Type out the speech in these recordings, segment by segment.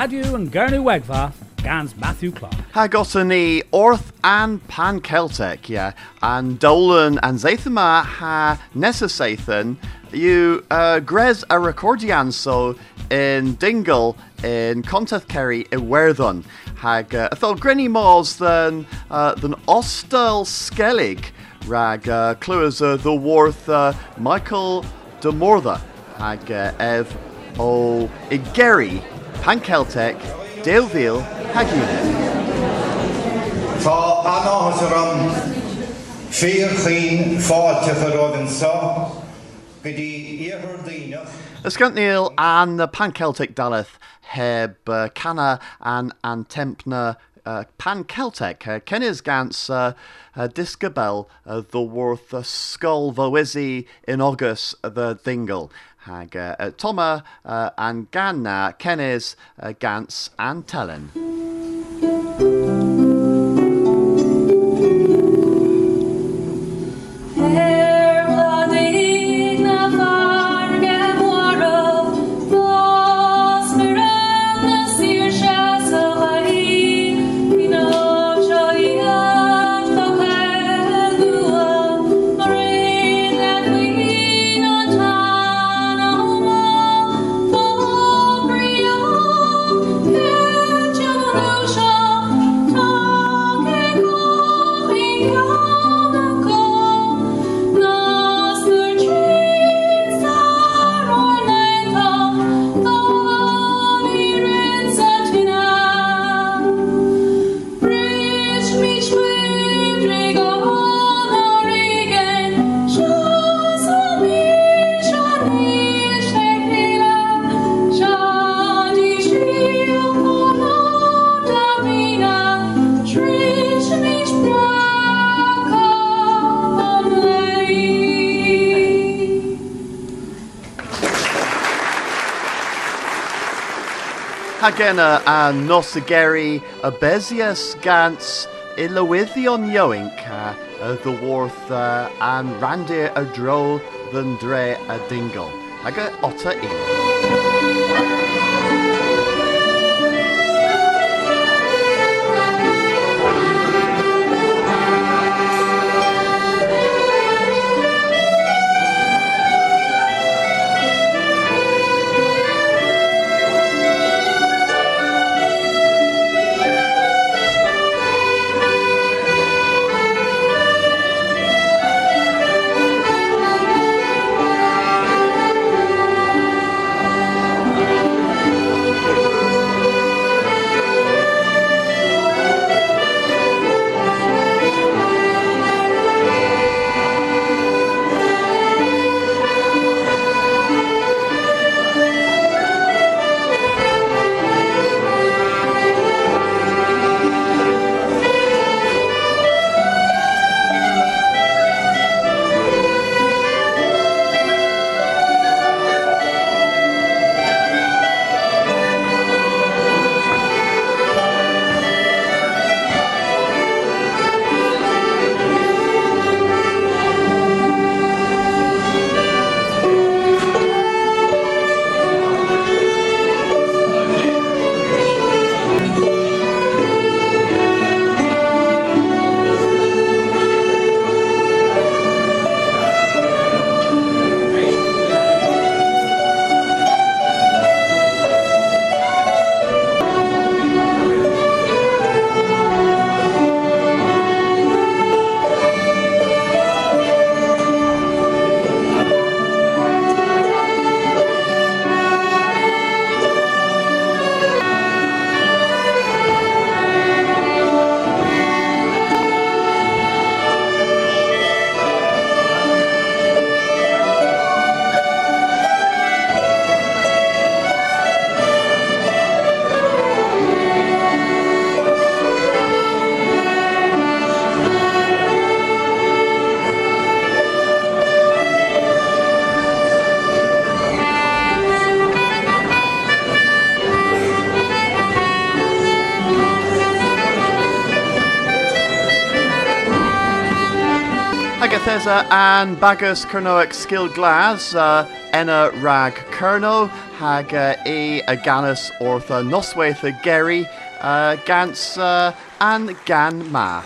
Radio and Gernu Wegva, Gans Matthew Clark. Ha Orth and Pan Celtic, yeah, and Dolan and Zathama ha Nessa Sathan, you uh, Grez a recordian so in Dingle in Conteth Kerry in Werthon hag uh, thol grenny mors than uh, than Ostel Skellig. Rag uh, clues uh, the worth uh, Michael de hag uh, ev o Igeri Panceltec, Dale Veal, Hagune. Tá anásram fér chin fáte farógan sa, gyda i'r ddinas. Ysgant Neil an y Pan Celtic Daleth heb uh, Canna an Antempna pan-Celtic. Uh, Kennis gans uh, disgabel uh, the worth uh, skull voisi in August the dingle. Hag uh, Toma uh, and Ganna Kennis uh, Gans and Tellen. Hagena a Nosageri a Bezias Gans Ilowithion Yoink a the Worth and Randir a Dro than a Dingle. Haga Otter in. Thesa an bagus Kernoic skill glas uh, enna rag Kerno hag uh, e a ganus ortha noswaith a Gary uh, gans uh, an gan ma.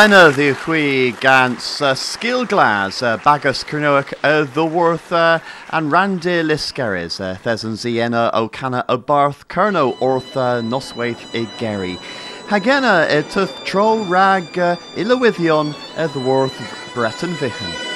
The chui gans uh, skillglas uh, bagus cernoic uh, the worth uh, and rande liskeris uh, thesan ziena o'cana a barth kerno orth uh, noswaith i geri. Hagena e tuth tro rag uh, the worth Breton vichen.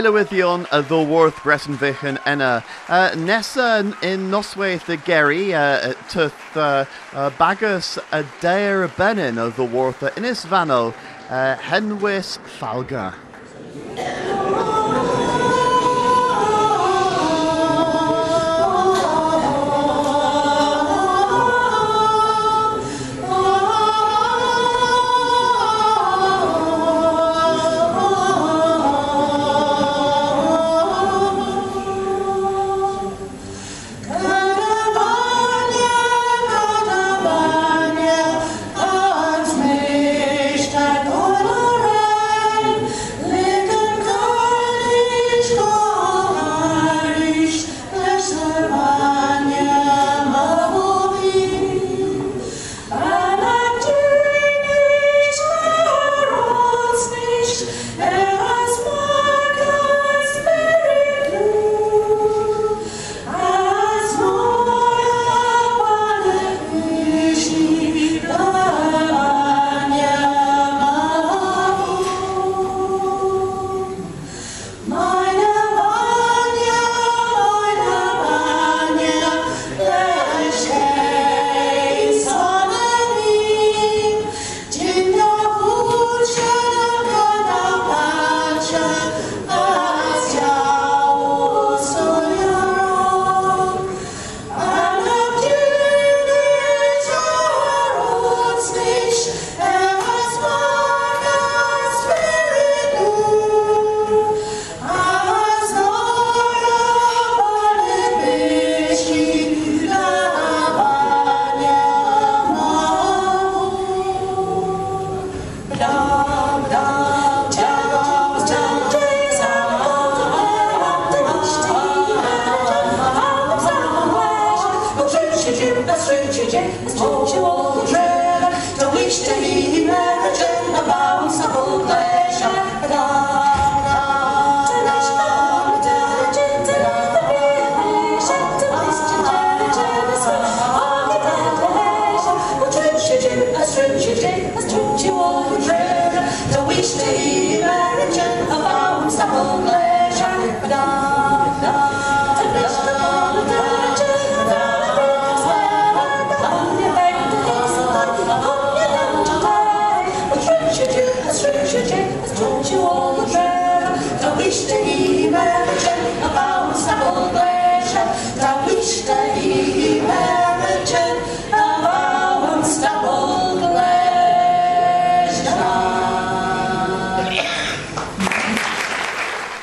Ilywyddion y ddwyworth Breton Vichen enna. Uh, nesa in noswaith y geri, uh, tyth uh, uh, bagus y deir benin y ddwyworth y Innis Fano, uh, Henwys Falga.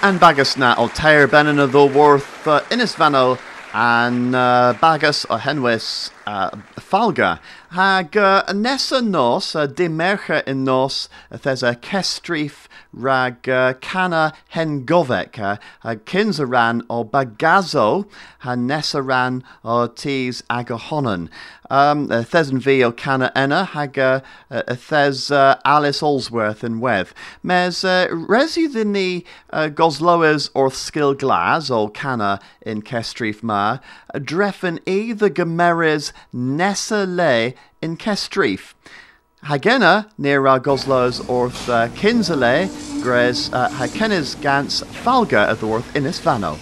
And bagus na tair benin o ddwyworth uh, Innis Fano an uh, bagus o henwys uh, falga. Hag uh, nos, uh, dimercha in nos, thes a kestrif rag uh, cana hen govec, uh, kins ran o bagazo, ha nesa ran o tis agahonan. Um, uh, thes yn fi o cana enna, hag uh, uh, thes uh, Alice Allsworth yn wedd. Mes uh, resi ni uh, gosloes o'r sgil glas o cana in kestrif ma, dreffen i the gymeres nesa le in kestrif. Hagena near uh, Goslows orth uh, Kinsale, Gres uh, Hakenes Gans Falga of the Worth Innis Vano.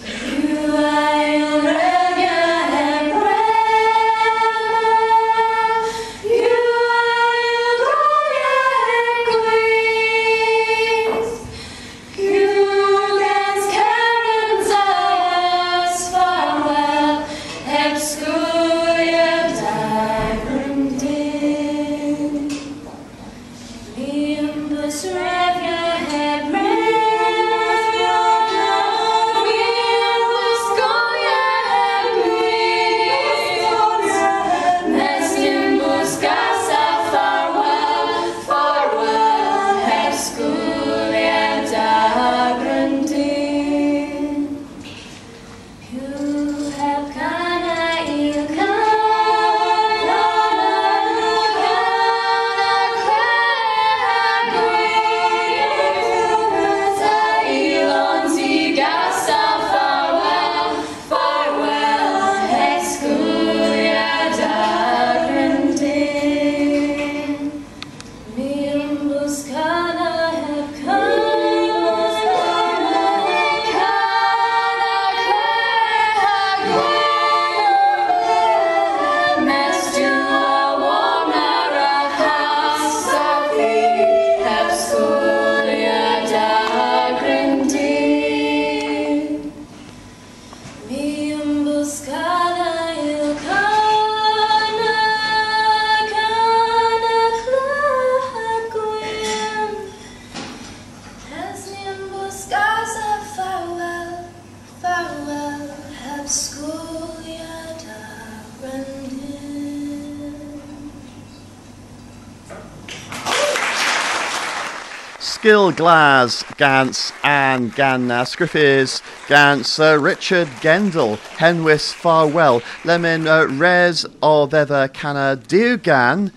Skill glas gans and gan uh, scriffis gans uh, Richard Gendall henwis farwell lemon uh, res o ddedda canna diwgan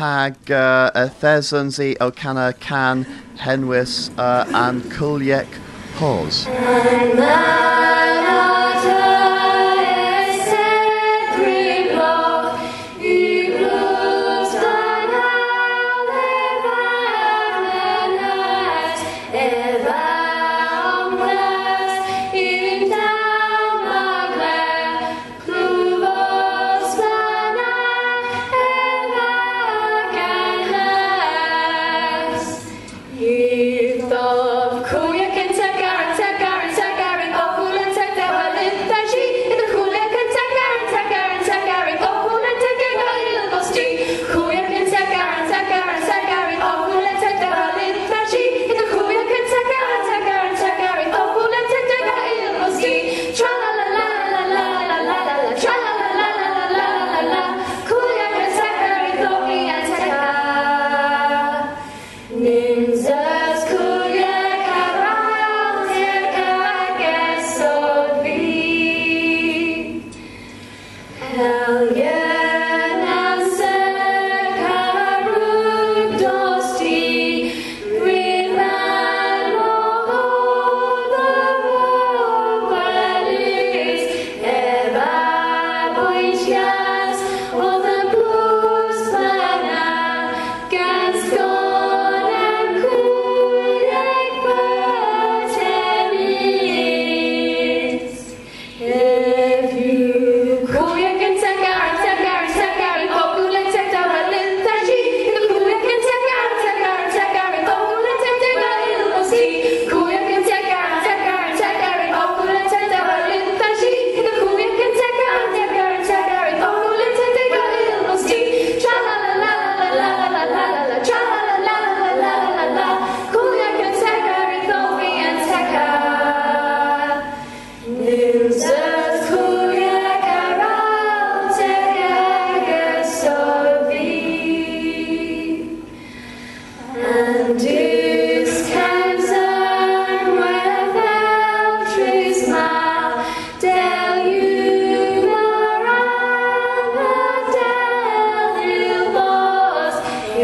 hag uh, y thesons i o canna can henwis uh, and culiec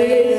hos.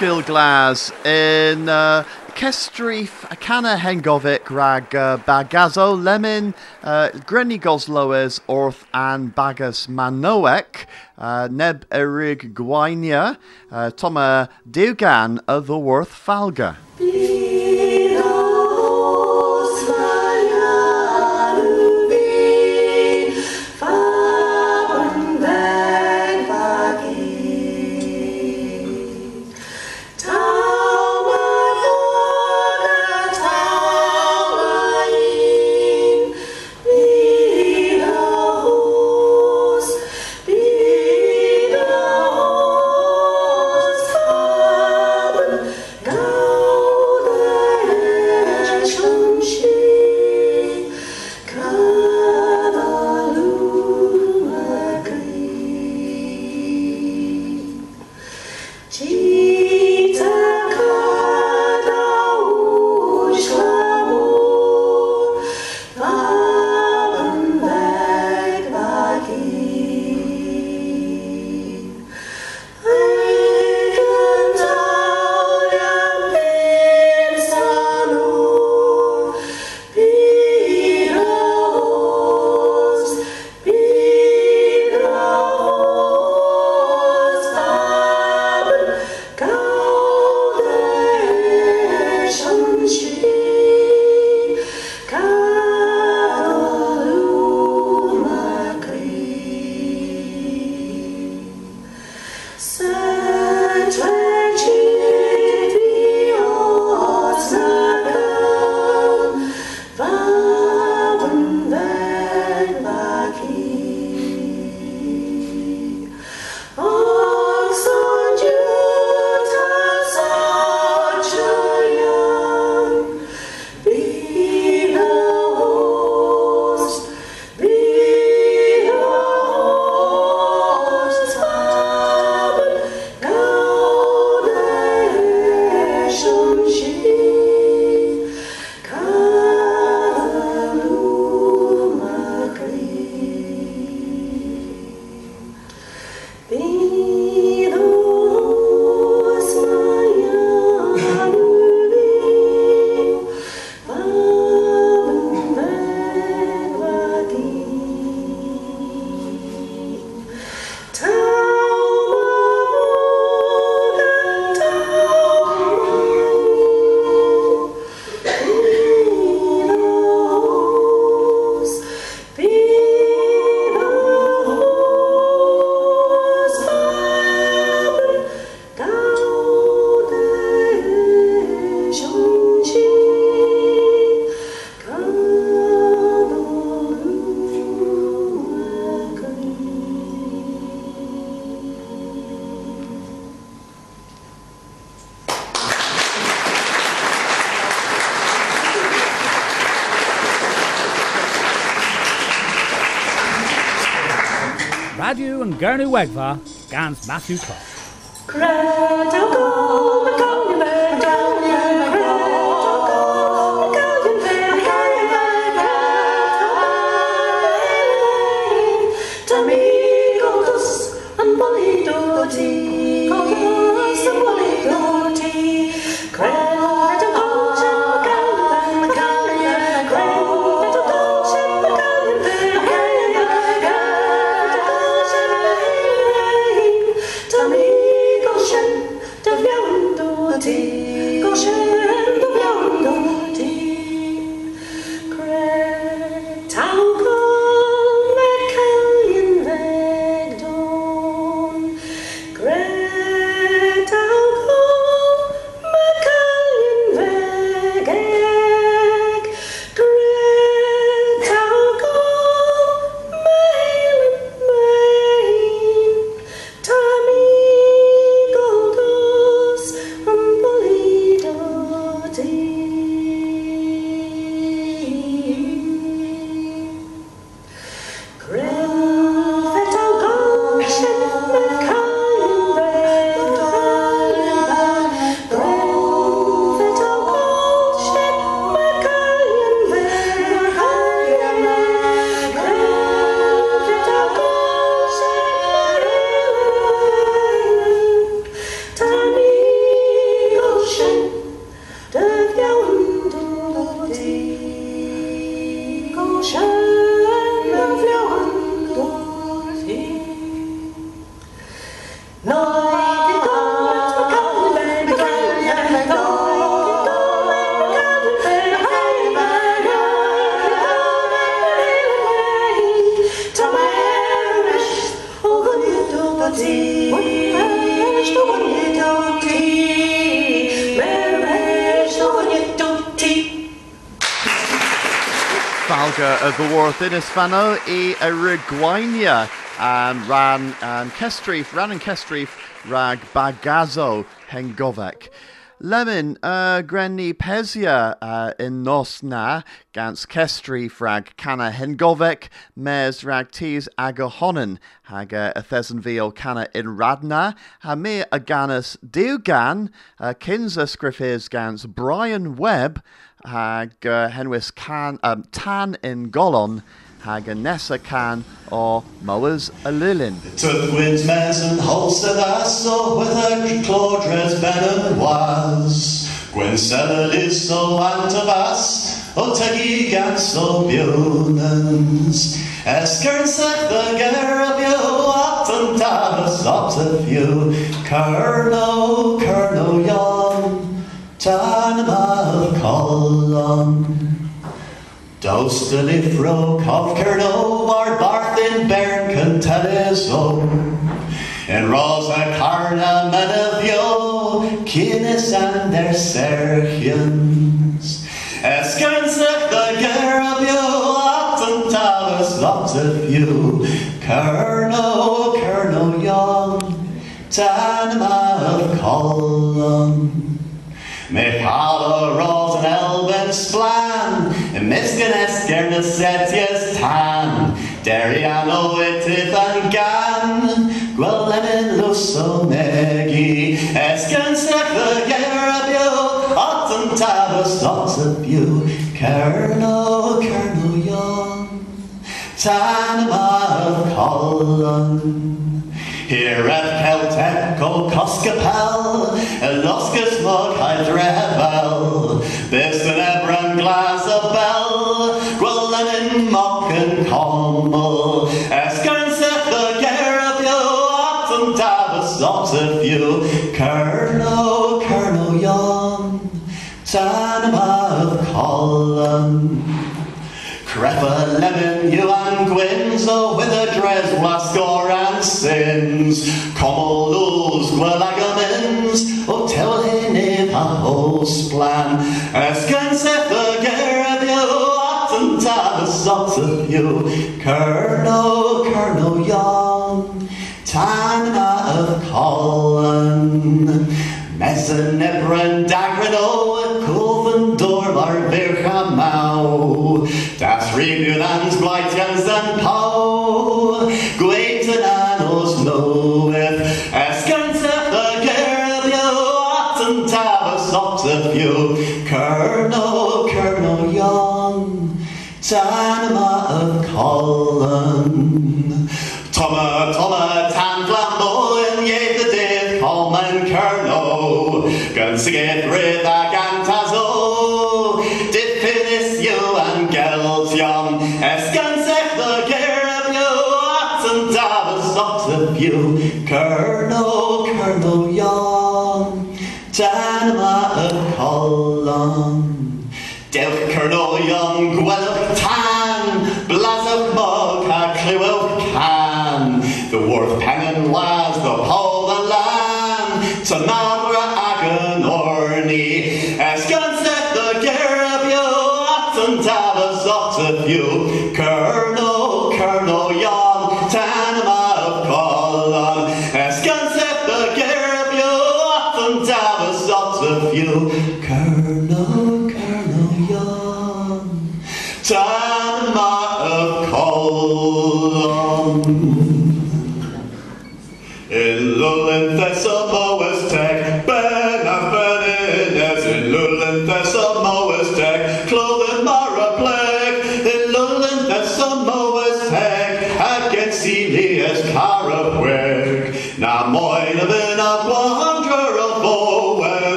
Skill Glas in uh, Kestrif Canna Hengovic rag uh, Bagazo Lemon uh, Grenny Gosloes Orth and Bagas Manoek uh, Neb Erig Gwainia uh, Toma Dugan of the Worth Falga. Gurnu Wegva, Gans Matthew Clark. Dinas fanno i a rigwainia um, ran um, kestrif, ran and kestrif rag bagazo hengovek. Lemon uh, grenni pesia uh, in nos na gans kestri frag cana hengovek mes rag tis agahonen haga a thesenviel cana in radna ha me aganus diugan uh, scriffis gans Brian Webb hag uh, can, um, tan in golon hag a nessa can or mowers a lilin. Took winds mes and holstered asso with a clodres ben was. Gwen selled is so antavas, o tegi gans so bunens. Eskern sec the garabio, often tavis lots of you. Kerno, kerno yon, tanama of colon. Dost de lifro kofkerno var barthin bern conteleso. En rosa carna menavio, kines and their sergians. Eskernsek the garabio, atentalis lots of you. Kerno, kerno young, tanama of column. Me pala ros an elven splan, misken eskerne setius tan, Deriano itith an gan, Gwelemin luso megi, Esken sec the gerabio, Otten tabus lots of you, Kerno, kerno yon, Tanama of colon. Here at Celtec o Coscapel, Loscus Mog and Glass of Bell, Gwellen in Mock and Commel, Escan set the care of you, Otten Davos, lots of you, Kerno, Kerno Young, Tanama of Colin. Crepa lemon, you and Gwynso with a dress, Wascor and sins. Como luz, gwelagamins, o tell him a host plan. Escan lots of you. Colonel, Colonel young, Tana of dagrano, Gun siget rid a gantazo, you and Gelt Young, Escansech the care of you, Atten Davos lots of you. Colonel, Colonel Young, Tanama of Colin. Delf Colonel Young, Gwelch Tan, Blazok Mog, a Cliwell Can, the Worth Pennon Lads, the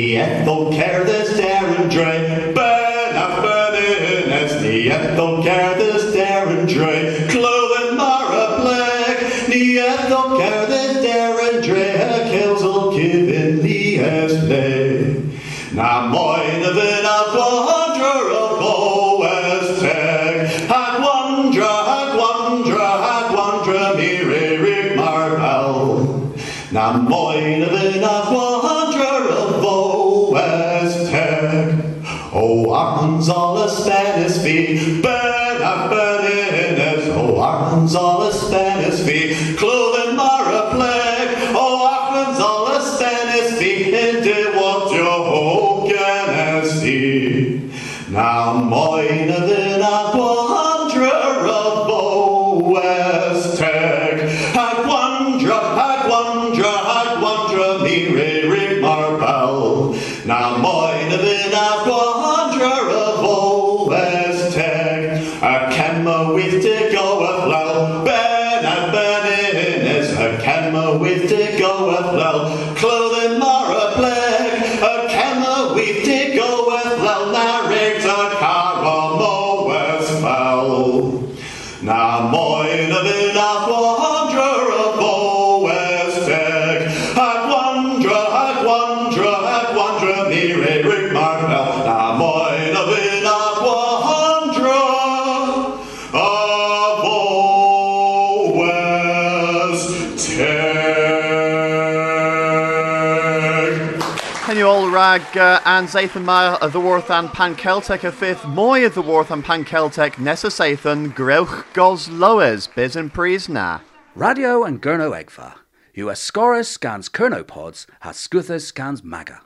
Tech, me ethel care this Darren Dre, Ben up burning as the ethel care this Darren Dre, clothing Mara Black, the ethel care this Darren Dre, kills all given me as play. Na moin of in a Now, moin you uh, and Zathan of the Worth and Pan Celtic a fifth Moy of the Worth and Pan Celtic Nessa Sathan Greuch Gos Loes Biz and Prisna. Radio and Gurno Egfa. US Scorus scans Kernopods, has Scuthus scans Maga.